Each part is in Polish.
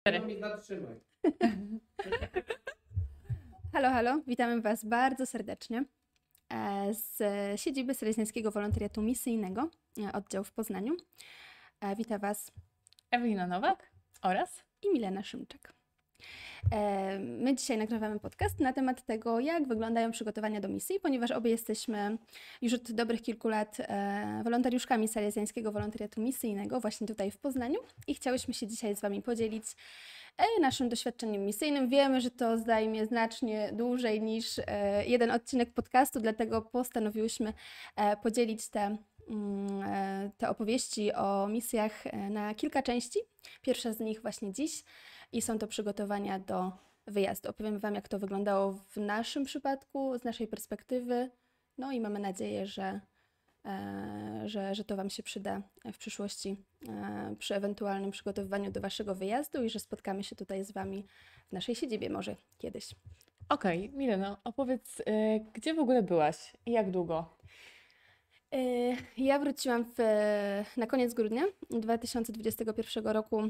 Cztery. Halo, halo, witamy Was bardzo serdecznie e, z siedziby Selezjańskiego Wolontariatu Misyjnego, e, oddział w Poznaniu. E, Wita Was Ewelina Nowak oraz i Milena Szymczak. E, My dzisiaj nagrywamy podcast na temat tego, jak wyglądają przygotowania do misji, ponieważ obie jesteśmy już od dobrych kilku lat e, wolontariuszkami Salezjańskiego Wolontariatu Misyjnego właśnie tutaj w Poznaniu i chciałyśmy się dzisiaj z Wami podzielić e, naszym doświadczeniem misyjnym. Wiemy, że to zajmie znacznie dłużej niż jeden odcinek podcastu, dlatego postanowiłyśmy podzielić te, te opowieści o misjach e, na kilka części. Pierwsza z nich właśnie dziś i są to przygotowania do wyjazdu. Opowiemy Wam, jak to wyglądało w naszym przypadku, z naszej perspektywy. No i mamy nadzieję, że, e, że, że to Wam się przyda w przyszłości e, przy ewentualnym przygotowywaniu do Waszego wyjazdu i że spotkamy się tutaj z Wami w naszej siedzibie może kiedyś. Okej, Mileno, opowiedz, y, gdzie w ogóle byłaś i jak długo? E, Ja wróciłam w, na koniec grudnia 2021 roku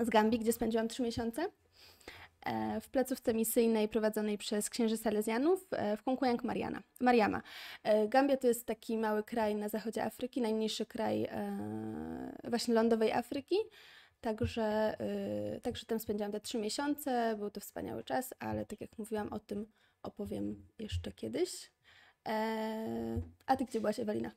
z Gambii, gdzie spędziłam trzy miesiące e, w placówce misyjnej prowadzonej przez księży Salezjanów e, w Konkujank Mariana, Mariama. E, Gambia to jest taki mały kraj na zachodzie Afryki, najmniejszy kraj właśnie lądowej Afryki. Także, także tam spędziłam te trzy miesiące, był to wspaniały czas, ale tak jak mówiłam, o tym opowiem jeszcze kiedyś. E, A ty gdzie byłaś, Ewelina?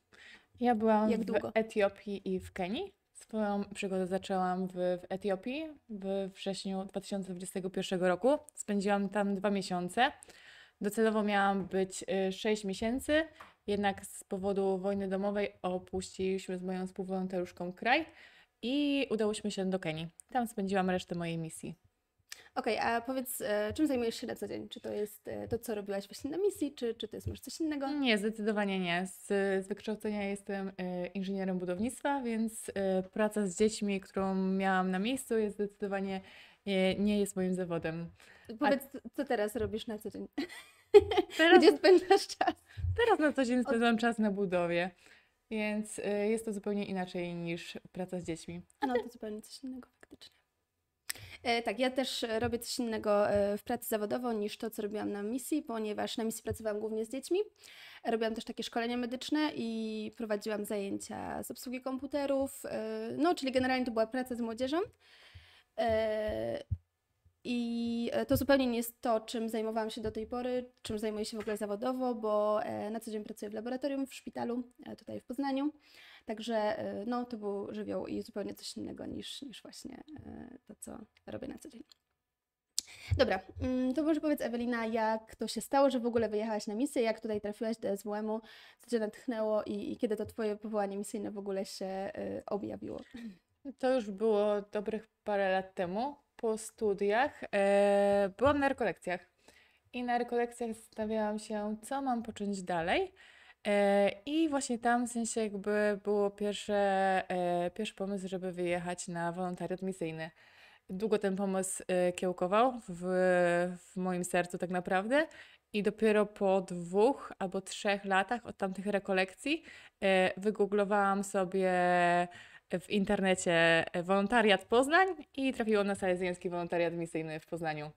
Ja byłam Jak w długo? Etiopii i w Kenii. Swoją przygodę zaczęłam w, w Etiopii w wrześniu 2021 roku. Spędziłam tam dwa miesiące. Docelowo miałam być 6 miesięcy, jednak z powodu wojny domowej opuściliśmy z moją współwolontariuszką kraj i udałyśmy się do Kenii. Tam spędziłam resztę mojej misji. Okej, a powiedz, e, czym zajmujesz się na co dzień? Czy to jest e, to, co robiłaś właśnie na misji, czy, czy to jest może coś innego? Nie, zdecydowanie nie. Z, z wykształcenia jestem e, inżynierem budownictwa, więc praca z dziećmi, którą miałam na miejscu, jest zdecydowanie e, nie jest moim zawodem. Powiedz, co teraz robisz na co dzień? Teraz, Gdzie spędzasz czas? teraz na co dzień spędzam czas na budowie, więc jest to zupełnie inaczej niż praca z dziećmi. No to zupełnie coś innego faktycznie. E, tak, ja też e, robię coś innego e, w pracy zawodowo niż to, co robiłam na misji, ponieważ na misji pracowałam głównie z dziećmi. Robiłam też takie szkolenia medyczne i prowadziłam zajęcia z obsługi komputerów, no czyli generalnie to była praca z młodzieżą. I to zupełnie nie jest to, czym zajmowałam się do tej pory, czym zajmuję się w ogóle zawodowo, bo na co dzień pracuję w laboratorium, w szpitalu, tutaj w Poznaniu. Także e, no, to był żywioł i zupełnie coś innego niż, niż właśnie e, to, co robię na co dzień. Dobra, mm, to może powiedz Ewelina, jak to się stało, że w ogóle wyjechałaś na misję, jak tutaj trafiłaś do SWM-u, co Cię natchnęło i, i kiedy to Twoje powołanie misyjne w ogóle się e, objawiło? To już było dobrych parę lat temu. Po studiach e, byłam na rekolekcjach. I na rekolekcjach zastanawiałam się, co mam począć dalej. E, I właśnie tam w sensie jakby było pierwsze, e, pierwszy pomysł, żeby wyjechać na wolontariat misyjny. Długo ten pomysł e, kiełkował w, w moim sercu tak naprawdę. I dopiero po dwóch albo trzech latach od tamtych rekolekcji wygooglowałam sobie w internecie wolontariat Poznań i trafiłam na salezjański wolontariat misyjny w Poznaniu.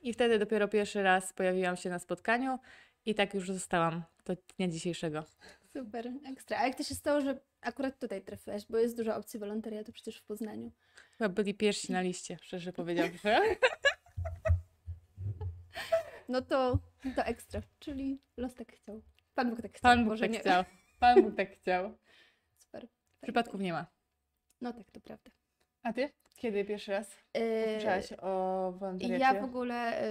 I wtedy dopiero pierwszy raz pojawiłam się na spotkaniu i tak już zostałam do dnia dzisiejszego. Super, ekstra. A jak to się stało, że akurat tutaj trafiłaś? Bo jest dużo opcji wolontariatu przecież w Poznaniu. Chyba byli pierwsi na liście, szczerze powiedziawszy. No to, to ekstra, czyli los tak chciał. Pan Bóg tak chciał, Pan Bóg tak nie. chciał. Pan Bóg tak chciał. Super. Przypadków nie ma. No tak, to prawda. A ty? Kiedy pierwszy raz Yy, usłyszałaś o wolontariacie? Ja w ogóle y,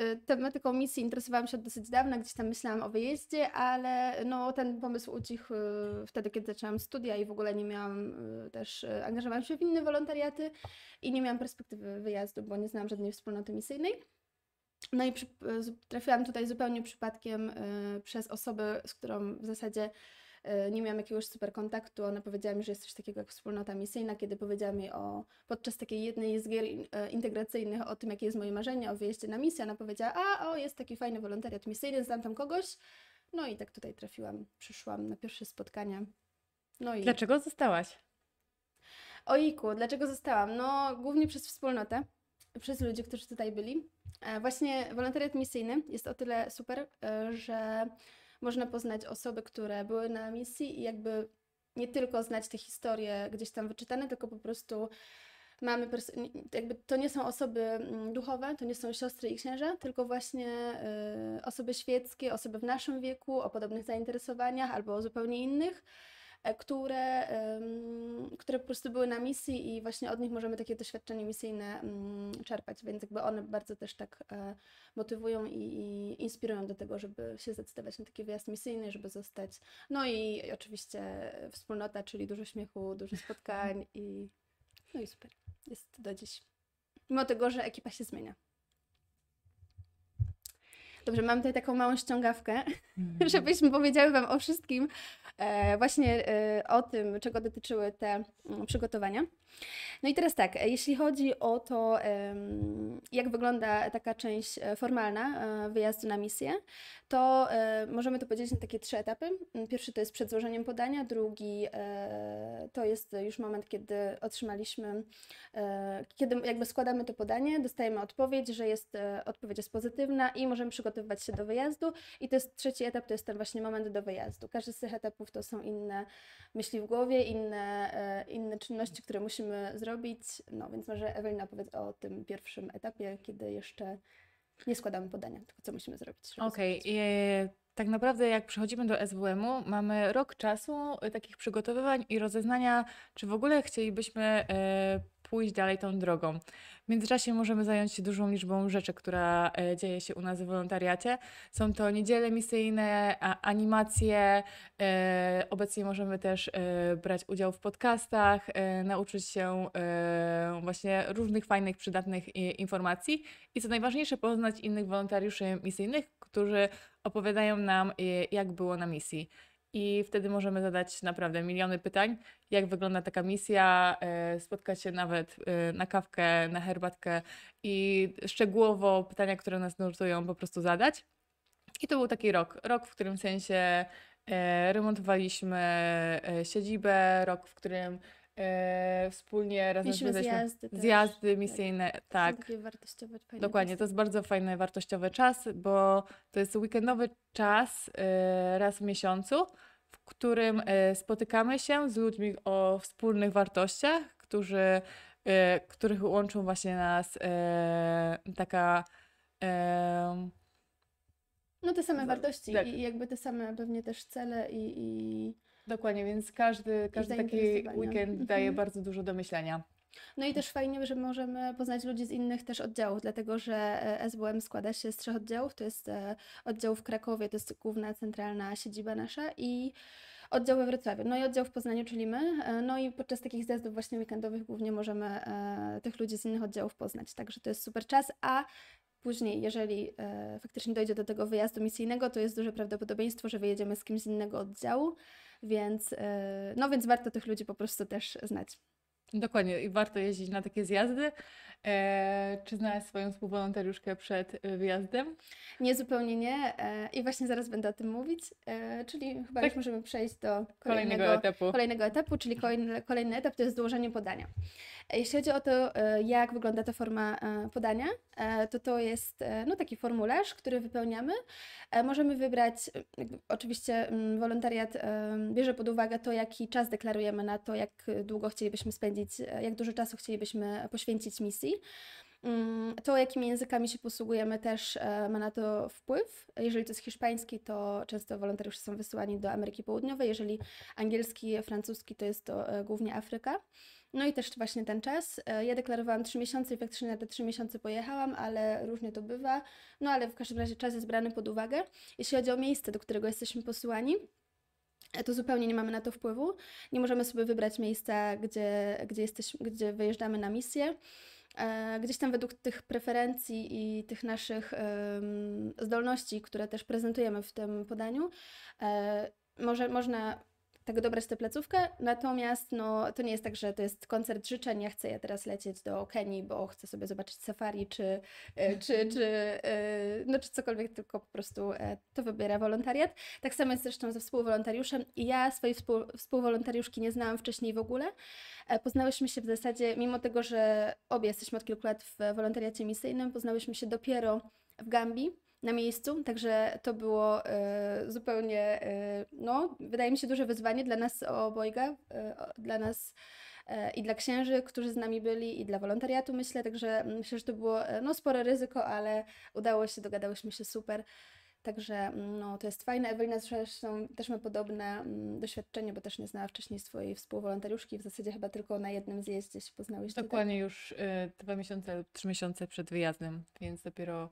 y, tematyką misji interesowałam się od dosyć dawna, gdzieś tam myślałam o wyjeździe, ale no, ten pomysł ucichł y, wtedy, kiedy zaczęłam studia i w ogóle nie miałam też, angażowałam się w inne wolontariaty i nie miałam perspektywy wyjazdu, bo nie znałam żadnej wspólnoty misyjnej. No i przy, trafiłam tutaj zupełnie przypadkiem przez osobę, z którą w zasadzie nie miałam jakiegoś super kontaktu. Ona powiedziała mi, że jest coś takiego jak wspólnota misyjna, kiedy powiedziała mi o, podczas takiej jednej z gier e, integracyjnych o tym, jakie jest moje marzenie o wyjeździe na misję. Ona powiedziała, a o, jest taki fajny wolontariat misyjny, znam tam kogoś. No i tak tutaj trafiłam, przyszłam na pierwsze spotkania. No i Dlaczego zostałaś? Ojku, dlaczego zostałam? No, głównie przez wspólnotę, przez ludzi, którzy tutaj byli. E, Właśnie wolontariat misyjny jest o tyle super, e, że można poznać osoby, które były na misji i jakby nie tylko znać te historie gdzieś tam wyczytane, tylko po prostu mamy, jakby to nie są osoby mm, duchowe, to nie są siostry i księża, tylko właśnie e, osoby świeckie, osoby w naszym wieku, o podobnych zainteresowaniach albo o zupełnie innych które, em, które po prostu były na misji i właśnie od nich możemy takie doświadczenie misyjne mm, czerpać, więc jakby one bardzo też tak e, motywują i, i inspirują do tego, żeby się zdecydować na taki wyjazd misyjny, żeby zostać. No i oczywiście wspólnota, czyli dużo śmiechu, dużo spotkań i no i super. Jest do dziś. Mimo tego, że ekipa się zmienia. Dobrze, mam tutaj taką małą ściągawkę, żebyśmy powiedziały Wam o wszystkim, e, właśnie e, o tym, czego dotyczyły te mm, przygotowania. No i teraz tak, jeśli chodzi o to, jak wygląda taka część e, formalna e, wyjazdu na misję, to e, możemy to podzielić na takie trzy etapy. Pierwszy to jest przed złożeniem podania, drugi to jest już moment, kiedy otrzymaliśmy, kiedy jakby składamy to podanie, dostajemy odpowiedź, że jest, odpowiedź jest pozytywna i możemy przygotowywać się do wyjazdu. I to jest trzeci etap, to jest ten właśnie moment do wyjazdu. Każdy z tych etapów to są inne myśli w głowie, inne, inne czynności, które musimy zrobić. No więc może Ewelina opowiedz o tym pierwszym etapie, kiedy jeszcze nie składamy podania, tylko co musimy zrobić. Okej, złożyć. e, tak naprawdę jak przychodzimy do SWM-u, mamy rok czasu e, takich przygotowywań i rozeznania, czy w ogóle chcielibyśmy e, pójść dalej tą drogą. W międzyczasie możemy zająć się dużą liczbą rzeczy, która e, dzieje się u nas w wolontariacie. Są to niedziele misyjne, animacje. E, obecnie możemy też e, brać udział w podcastach, nauczyć się właśnie różnych fajnych, przydatnych informacji. I co najważniejsze, poznać innych wolontariuszy misyjnych, którzy opowiadają nam, jak było na misji. I wtedy możemy zadać naprawdę miliony pytań, jak wygląda taka misja, e, spotkać się nawet e, na kawkę, na herbatkę i szczegółowo pytania, które nas nurtują, po prostu zadać. I to był taki rok. Rok, w którym sensie e, remontowaliśmy siedzibę, rok, w którym e, wspólnie razem Mieliśmy zjazdy zjazdy misyjne. To są Tak, Takie wartościowe, Dokładnie, to kwestie. jest bardzo fajny, wartościowy czas, bo to jest weekendowy czas e, raz w miesiącu, w którym e, spotykamy się z ludźmi o wspólnych wartościach, którzy, e, których łączą właśnie nas e, taka em, No te same wartości tak. i jakby te same pewnie też cele i, i... dokładnie, więc każdy, każdy taki weekend daje Mhm. bardzo dużo do myślenia. No i też fajnie, że możemy poznać ludzi z innych też oddziałów, dlatego że e, SWM składa się z trzech oddziałów. To jest e, oddział w Krakowie, to jest główna centralna siedziba nasza i oddział we Wrocławiu, no i oddział w Poznaniu, czyli my. E, No i podczas takich zjazdów właśnie weekendowych głównie możemy tych ludzi z innych oddziałów poznać, także to jest super czas, a później, jeżeli faktycznie dojdzie do tego wyjazdu misyjnego, to jest duże prawdopodobieństwo, że wyjedziemy z kimś z innego oddziału, więc, e, no więc warto tych ludzi po prostu też znać. Dokładnie, i warto jeździć na takie zjazdy. E, czy znałaś swoją współwolontariuszkę przed e, wyjazdem? Nie, zupełnie nie. e, I właśnie zaraz będę o tym mówić. e, Czyli chyba Tak. już możemy przejść do Kolejnego kolejnego, etapu. kolejnego etapu, czyli kolejny, kolejny etap to jest złożenie podania. E, Jeśli chodzi o to, e, jak wygląda ta forma podania, to to jest no, taki formularz, który wypełniamy. Możemy wybrać, oczywiście mm, wolontariat bierze pod uwagę to, jaki czas deklarujemy na to, jak długo chcielibyśmy spędzić, jak dużo czasu chcielibyśmy poświęcić misji. Mm, To, jakimi językami się posługujemy, też e, ma na to wpływ. Jeżeli to jest hiszpański, to często wolontariusze są wysyłani do Ameryki Południowej. Jeżeli angielski, francuski, to jest to e, głównie Afryka. No i też właśnie ten czas. E, Ja deklarowałam 3 miesiące i faktycznie na te 3 miesiące pojechałam, ale różnie to bywa. No ale w każdym razie czas jest brany pod uwagę. Jeśli chodzi o miejsce, do którego jesteśmy posyłani, e, to zupełnie nie mamy na to wpływu. Nie możemy sobie wybrać miejsca, gdzie, gdzie, jesteśmy, gdzie wyjeżdżamy na misję. E, Gdzieś tam według tych preferencji i tych naszych zdolności, które też prezentujemy w tym podaniu, e, może, można tak dobrać tę placówkę, natomiast no, to nie jest tak, że to jest koncert życzeń, ja chcę ja teraz lecieć do Kenii, bo chcę sobie zobaczyć safari, czy, e, czy, czy, e, no, czy cokolwiek, tylko po prostu e, to wybiera wolontariat. Tak samo jest zresztą ze współwolontariuszem i ja swojej współ, współwolontariuszki nie znałam wcześniej w ogóle. Poznałyśmy się w zasadzie, mimo tego, że obie jesteśmy od kilku lat w wolontariacie misyjnym, poznałyśmy się dopiero w Gambii na miejscu, także to było e, zupełnie, e, no, wydaje mi się duże wyzwanie dla nas obojga, e, dla nas i dla księży, którzy z nami byli, i dla wolontariatu, myślę, także myślę, że to było no, spore ryzyko, ale udało się, dogadałyśmy się super. Także no, to jest fajne. Ewelina zresztą też ma podobne doświadczenie, bo też nie znała wcześniej swojej współwolontariuszki. W zasadzie chyba tylko na jednym zjeździe się poznałyście. Dokładnie tak? już y, dwa miesiące lub trzy miesiące przed wyjazdem, więc dopiero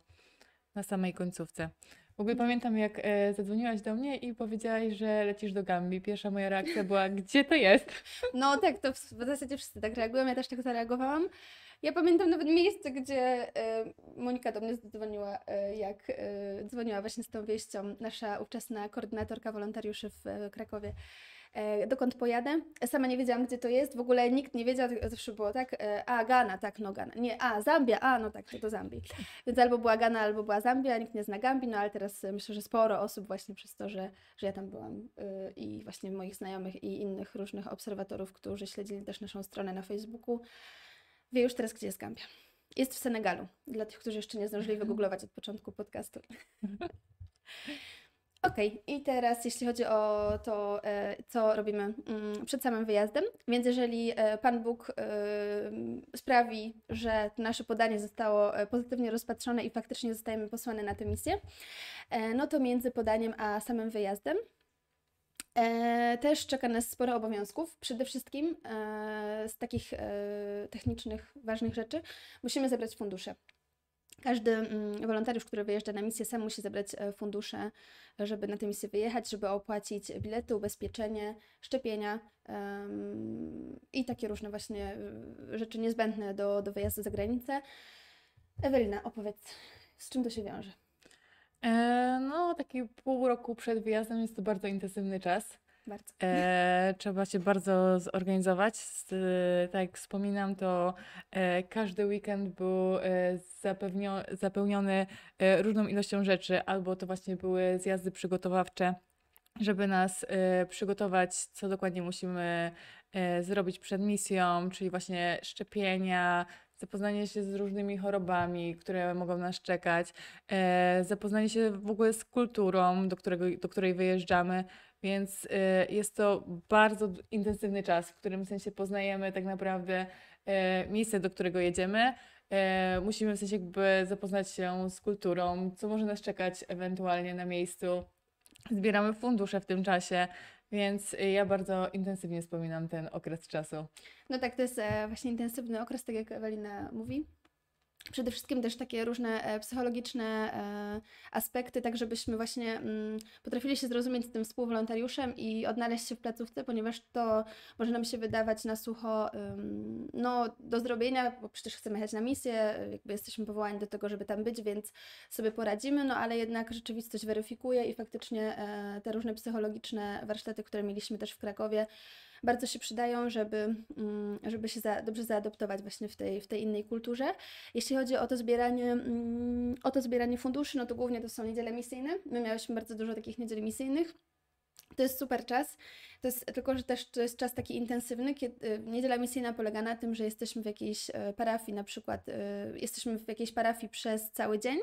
na samej końcówce. W ogóle pamiętam, jak e, zadzwoniłaś do mnie i powiedziałaś, że lecisz do Gambii. Pierwsza moja reakcja była, gdzie to jest? No tak, to w, w zasadzie wszyscy tak reagują, ja też tak zareagowałam. Ja pamiętam nawet miejsce, gdzie e, Monika do mnie zadzwoniła, e, jak e, dzwoniła właśnie z tą wieścią nasza ówczesna koordynatorka wolontariuszy w Krakowie. E, dokąd pojadę. Sama nie wiedziałam, gdzie to jest. W ogóle nikt nie wiedział, zawsze było tak, e, a Gana, tak, no Gana. Nie, a Zambia, a no tak, to do Zambii. Więc albo była Gana, albo była Zambia, nikt nie zna Gambii, no ale teraz myślę, że sporo osób właśnie przez to, że, że ja tam byłam e, i właśnie moich znajomych i innych różnych obserwatorów, którzy śledzili też naszą stronę na Facebooku, wie już teraz, gdzie jest Gambia. Jest w Senegalu, dla tych, którzy jeszcze nie zdążyli wygooglować od początku podcastu. Okej, okay. i teraz jeśli chodzi o to, e, co robimy mm, przed samym wyjazdem, więc jeżeli e, Pan Bóg e, sprawi, że nasze podanie zostało pozytywnie rozpatrzone i faktycznie zostajemy posłane na tę misję, no to między podaniem a samym wyjazdem też czeka nas sporo obowiązków. Przede wszystkim z takich technicznych, ważnych rzeczy musimy zebrać fundusze. Każdy mm, wolontariusz, który wyjeżdża na misję, sam musi zebrać e, fundusze, żeby na tę misję wyjechać, żeby opłacić bilety, ubezpieczenie, szczepienia um, i takie różne właśnie e, rzeczy niezbędne do, do wyjazdu za granicę. Ewelina, opowiedz, z czym to się wiąże? E, no, taki pół roku przed wyjazdem jest to bardzo intensywny czas. Bardzo. E, trzeba się bardzo zorganizować. Z, tak jak wspominam, to e, każdy weekend był e, zapełniony e, różną ilością rzeczy, albo to właśnie były zjazdy przygotowawcze, żeby nas e, przygotować, co dokładnie musimy zrobić przed misją, czyli właśnie szczepienia, zapoznanie się z różnymi chorobami, które mogą nas czekać, e, zapoznanie się w ogóle z kulturą, do, którego, do której wyjeżdżamy. Więc y, jest to bardzo intensywny czas, w którym sensie poznajemy tak naprawdę y, miejsce, do którego jedziemy. Musimy w sensie jakby zapoznać się z kulturą, co może nas czekać ewentualnie na miejscu. Zbieramy fundusze w tym czasie, więc ja bardzo intensywnie wspominam ten okres czasu. No tak, to jest e, właśnie intensywny okres, tak jak Ewelina mówi. Przede wszystkim też takie różne e, psychologiczne e, aspekty, tak żebyśmy właśnie mm, potrafili się zrozumieć z tym współwolontariuszem i odnaleźć się w placówce, ponieważ to może nam się wydawać na sucho no, do zrobienia, bo przecież chcemy jechać na misję, jakby jesteśmy powołani do tego, żeby tam być, więc sobie poradzimy, no ale jednak rzeczywistość weryfikuje i faktycznie e, te różne psychologiczne warsztaty, które mieliśmy też w Krakowie, bardzo się przydają, żeby, mm, żeby się za, dobrze zaadoptować właśnie w tej, w tej innej kulturze. Jeśli chodzi o to zbieranie, mm, o to zbieranie funduszy, no to głównie to są niedziele misyjne. My miałyśmy bardzo dużo takich niedziel misyjnych. To jest super czas. To jest, tylko, że też to jest czas taki intensywny. Kiedy, y, niedziela misyjna polega na tym, że jesteśmy w jakiejś e, parafii, na przykład y, jesteśmy w jakiejś parafii przez cały dzień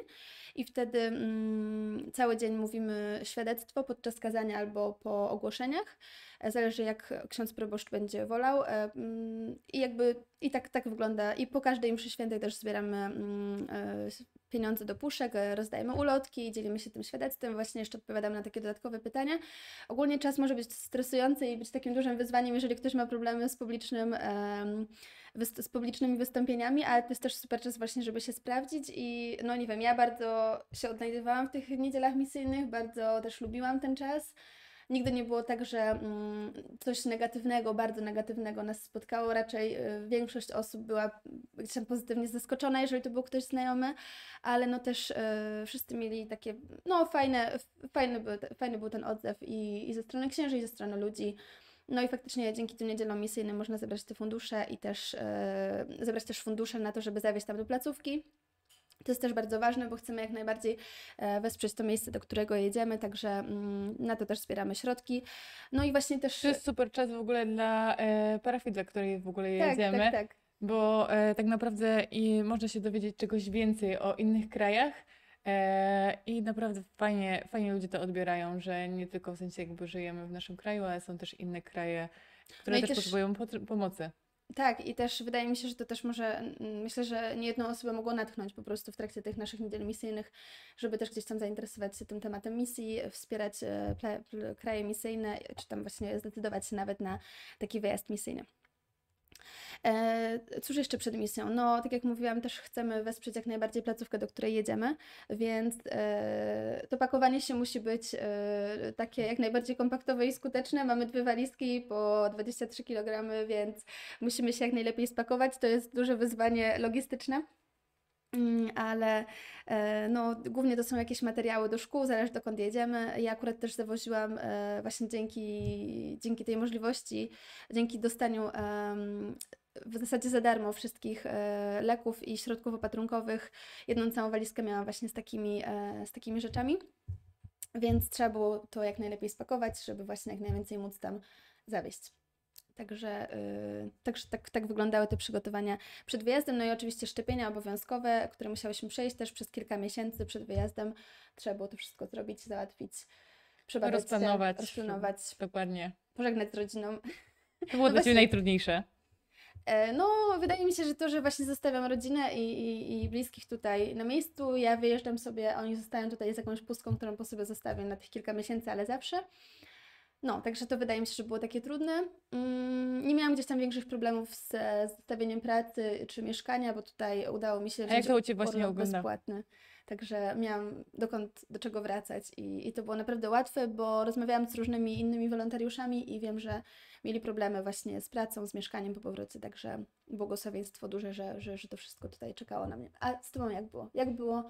i wtedy mm, cały dzień mówimy świadectwo podczas kazania albo po ogłoszeniach. E, zależy jak ksiądz proboszcz będzie wolał. E, mm, I jakby i tak, tak wygląda. I po każdej mszy świętej też zbieramy mm, e, pieniądze do puszek, rozdajemy ulotki, dzielimy się tym świadectwem, właśnie jeszcze odpowiadam na takie dodatkowe pytania. Ogólnie czas może być stresujący i być takim dużym wyzwaniem, jeżeli ktoś ma problemy z publicznym z publicznymi wystąpieniami, ale to jest też super czas właśnie, żeby się sprawdzić i no nie wiem, ja bardzo się odnajdywałam w tych niedzielach misyjnych, bardzo też lubiłam ten czas. Nigdy nie było tak, że mm, coś negatywnego, bardzo negatywnego nas spotkało. Raczej y, większość osób była tam pozytywnie zaskoczona, jeżeli to był ktoś znajomy, ale no też y, wszyscy mieli takie, no fajne, fajny, był, fajny był ten odzew i, i ze strony księży, i ze strony ludzi. No i faktycznie dzięki tym niedzielom misyjnym można zebrać te fundusze i też e, zebrać też fundusze na to, żeby zawieźć tam do placówki. To jest też bardzo ważne, bo chcemy jak najbardziej e, wesprzeć to miejsce, do którego jedziemy, także mm, na to też zbieramy środki. No i właśnie też. To jest super czas w ogóle dla e, parafii, dla której w ogóle tak, jedziemy, tak, tak. bo e, tak naprawdę i można się dowiedzieć czegoś więcej o innych krajach i naprawdę fajnie, fajnie ludzie to odbierają, że nie tylko w sensie jakby żyjemy w naszym kraju, ale są też inne kraje, które No też też- potrzebują potr- pomocy. Tak, i też wydaje mi się, że to też może, mm, myślę, że nie jedną osobę mogło natchnąć po prostu w trakcie tych naszych niedziel misyjnych, żeby też gdzieś tam zainteresować się tym tematem misji, wspierać e, kraje misyjne, czy tam właśnie zdecydować się nawet na taki wyjazd misyjny. E, cóż jeszcze przed misją? No, tak jak mówiłam, też chcemy wesprzeć jak najbardziej placówkę, do której jedziemy, więc e, to pakowanie się musi być e, takie jak najbardziej kompaktowe i skuteczne. Mamy dwie walizki po 23 kg, więc musimy się jak najlepiej spakować. To jest duże wyzwanie logistyczne. Mm, Ale e, no, głównie to są jakieś materiały do szkół, zależy dokąd jedziemy. Ja akurat też zawoziłam e, właśnie dzięki, dzięki tej możliwości, dzięki dostaniu w zasadzie za darmo wszystkich e, leków i środków opatrunkowych. Jedną całą walizkę miałam właśnie z takimi, z takimi rzeczami, więc trzeba było to jak najlepiej spakować, żeby właśnie jak najwięcej móc tam zawieźć. Także, y, także tak, tak wyglądały te przygotowania przed wyjazdem. No i oczywiście szczepienia obowiązkowe, które musiałyśmy przejść też przez kilka miesięcy przed wyjazdem. Trzeba było to wszystko zrobić, załatwić, przebadać Rozplanować. się, rozplanować, Dokładnie. pożegnać z rodziną. To było dla właśnie- Ciebie najtrudniejsze. E, No, wydaje mi się, że to, że właśnie zostawiam rodzinę i, i, i bliskich tutaj na miejscu, ja wyjeżdżam sobie, oni zostają tutaj z jakąś pustką, którą po sobie zostawię na tych kilka miesięcy, ale zawsze. No, także to wydaje mi się, że było takie trudne. Mm, Nie miałam gdzieś tam większych problemów z z zostawieniem pracy czy mieszkania, bo tutaj udało mi się A jak to u Ciebie właśnie bezpłatny. Także miałam dokąd, do czego wracać i, i to było naprawdę łatwe, bo rozmawiałam z różnymi innymi wolontariuszami i wiem, że mieli problemy właśnie z pracą, z mieszkaniem po powrocie, także błogosławieństwo duże, że, że, że to wszystko tutaj czekało na mnie. A z Tobą jak było? Jak było,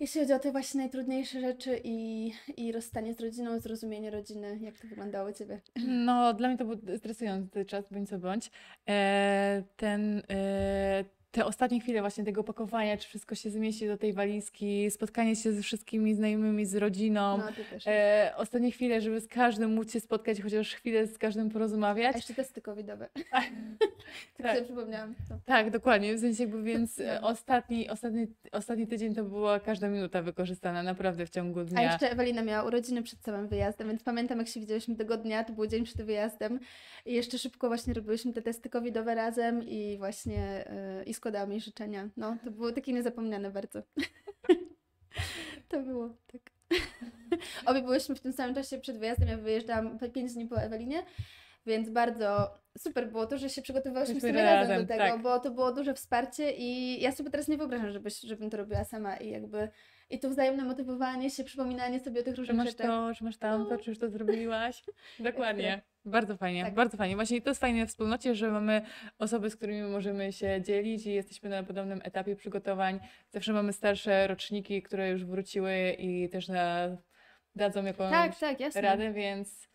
jeśli chodzi o te właśnie najtrudniejsze rzeczy i, i rozstanie z rodziną, zrozumienie rodziny, jak to wyglądało u Ciebie? No, dla mnie to był stresujący czas, bądź co bądź. E, ten, e, te ostatnie chwile właśnie tego pakowania, czy wszystko się zmieści do tej walizki, spotkanie się ze wszystkimi znajomymi, z rodziną. No. E, ostatnie chwile, żeby z każdym móc się spotkać, chociaż chwilę z każdym A porozmawiać. jeszcze testy covidowe. Tak. Tak sobie przypomniałam. To. Tak, dokładnie. W sensie jakby więc No. ostatni, ostatni, ostatni tydzień to była każda minuta wykorzystana naprawdę w ciągu A dnia. jeszcze Ewelina miała urodziny przed samym wyjazdem, więc pamiętam, jak się widziałyśmy tego dnia, to był dzień przed wyjazdem i jeszcze szybko właśnie robiłyśmy te testy covidowe razem i właśnie yy, i składałam jej życzenia. No, to było takie niezapomniane bardzo. to było, tak. Obie byłyśmy w tym samym czasie przed wyjazdem, ja wyjeżdżałam pe- pięć dni po Ewelinie, więc bardzo super było to, że się przygotowywałyśmy tym razem, razem, do tego, tak. bo to było duże wsparcie i ja sobie teraz nie wyobrażam, żebyś, żebym to robiła sama i jakby i to wzajemne motywowanie się, przypominanie sobie o tych różnych masz rzeczach. to, czy masz tamto, czy już to zrobiłaś? Dokładnie. Bardzo fajnie, Tak. bardzo fajnie. Właśnie to jest fajne w wspólnocie, że mamy osoby, z którymi możemy się dzielić i jesteśmy na podobnym etapie przygotowań. Zawsze mamy starsze roczniki, które już wróciły i też na, dadzą jakąś Tak, tak, jasne. radę, więc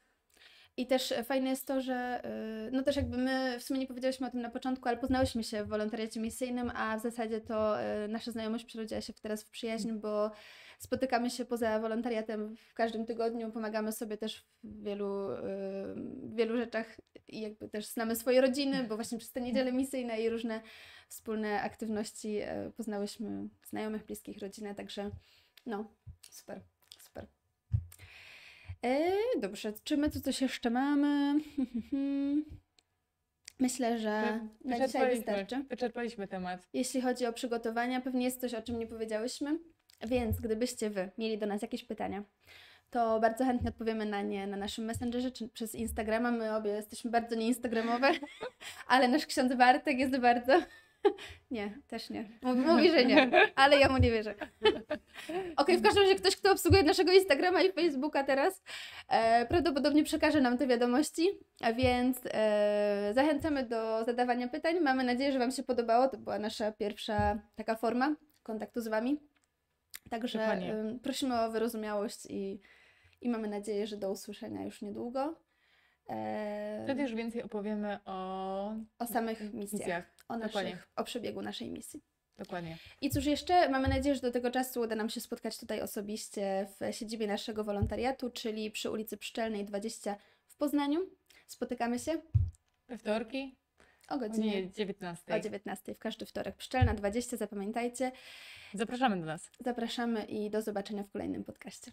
I też fajne jest to, że y, no też jakby my w sumie nie powiedziałyśmy o tym na początku, ale poznałyśmy się w wolontariacie misyjnym, a w zasadzie to y, nasza znajomość przerodziła się teraz w przyjaźń, bo spotykamy się poza wolontariatem w każdym tygodniu, pomagamy sobie też w wielu, y, w wielu rzeczach i jakby też znamy swoje rodziny, bo właśnie przez te niedziele misyjne i różne wspólne aktywności y, poznałyśmy znajomych, bliskich, rodzinę, także no, super, super. E, dobrze, czy my tu coś jeszcze mamy? Myślę, że na dzisiaj wyczerpaliśmy, wystarczy. wyczerpaliśmy temat. Jeśli chodzi o przygotowania, pewnie jest coś, o czym nie powiedziałyśmy, więc gdybyście Wy mieli do nas jakieś pytania, to bardzo chętnie odpowiemy na nie na naszym Messengerze czy przez Instagrama. My obie jesteśmy bardzo nieinstagramowe, ale nasz ksiądz Bartek jest bardzo Nie, też nie. Mówi, że nie, ale ja mu nie wierzę. Okej, w każdym razie ktoś, kto obsługuje naszego Instagrama i Facebooka teraz, e, prawdopodobnie przekaże nam te wiadomości, a więc e, zachęcamy do zadawania pytań. Mamy nadzieję, że Wam się podobało. To była nasza pierwsza taka forma kontaktu z Wami. Także em, prosimy o wyrozumiałość i, i mamy nadzieję, że do usłyszenia już niedługo. E, Wtedy już więcej opowiemy o o samych misjach, misjach. o, dokładnie. naszych, o przebiegu naszej misji. Dokładnie. I cóż jeszcze, mamy nadzieję, że do tego czasu uda nam się spotkać tutaj osobiście w siedzibie naszego wolontariatu, czyli przy ulicy Pszczelnej 20 w Poznaniu. Spotykamy się We wtorki o o godzinie godzinie 19. o 19 w każdy wtorek. Pszczelna 20, zapamiętajcie. Zapraszamy do nas. Zapraszamy i do zobaczenia w kolejnym podcaście.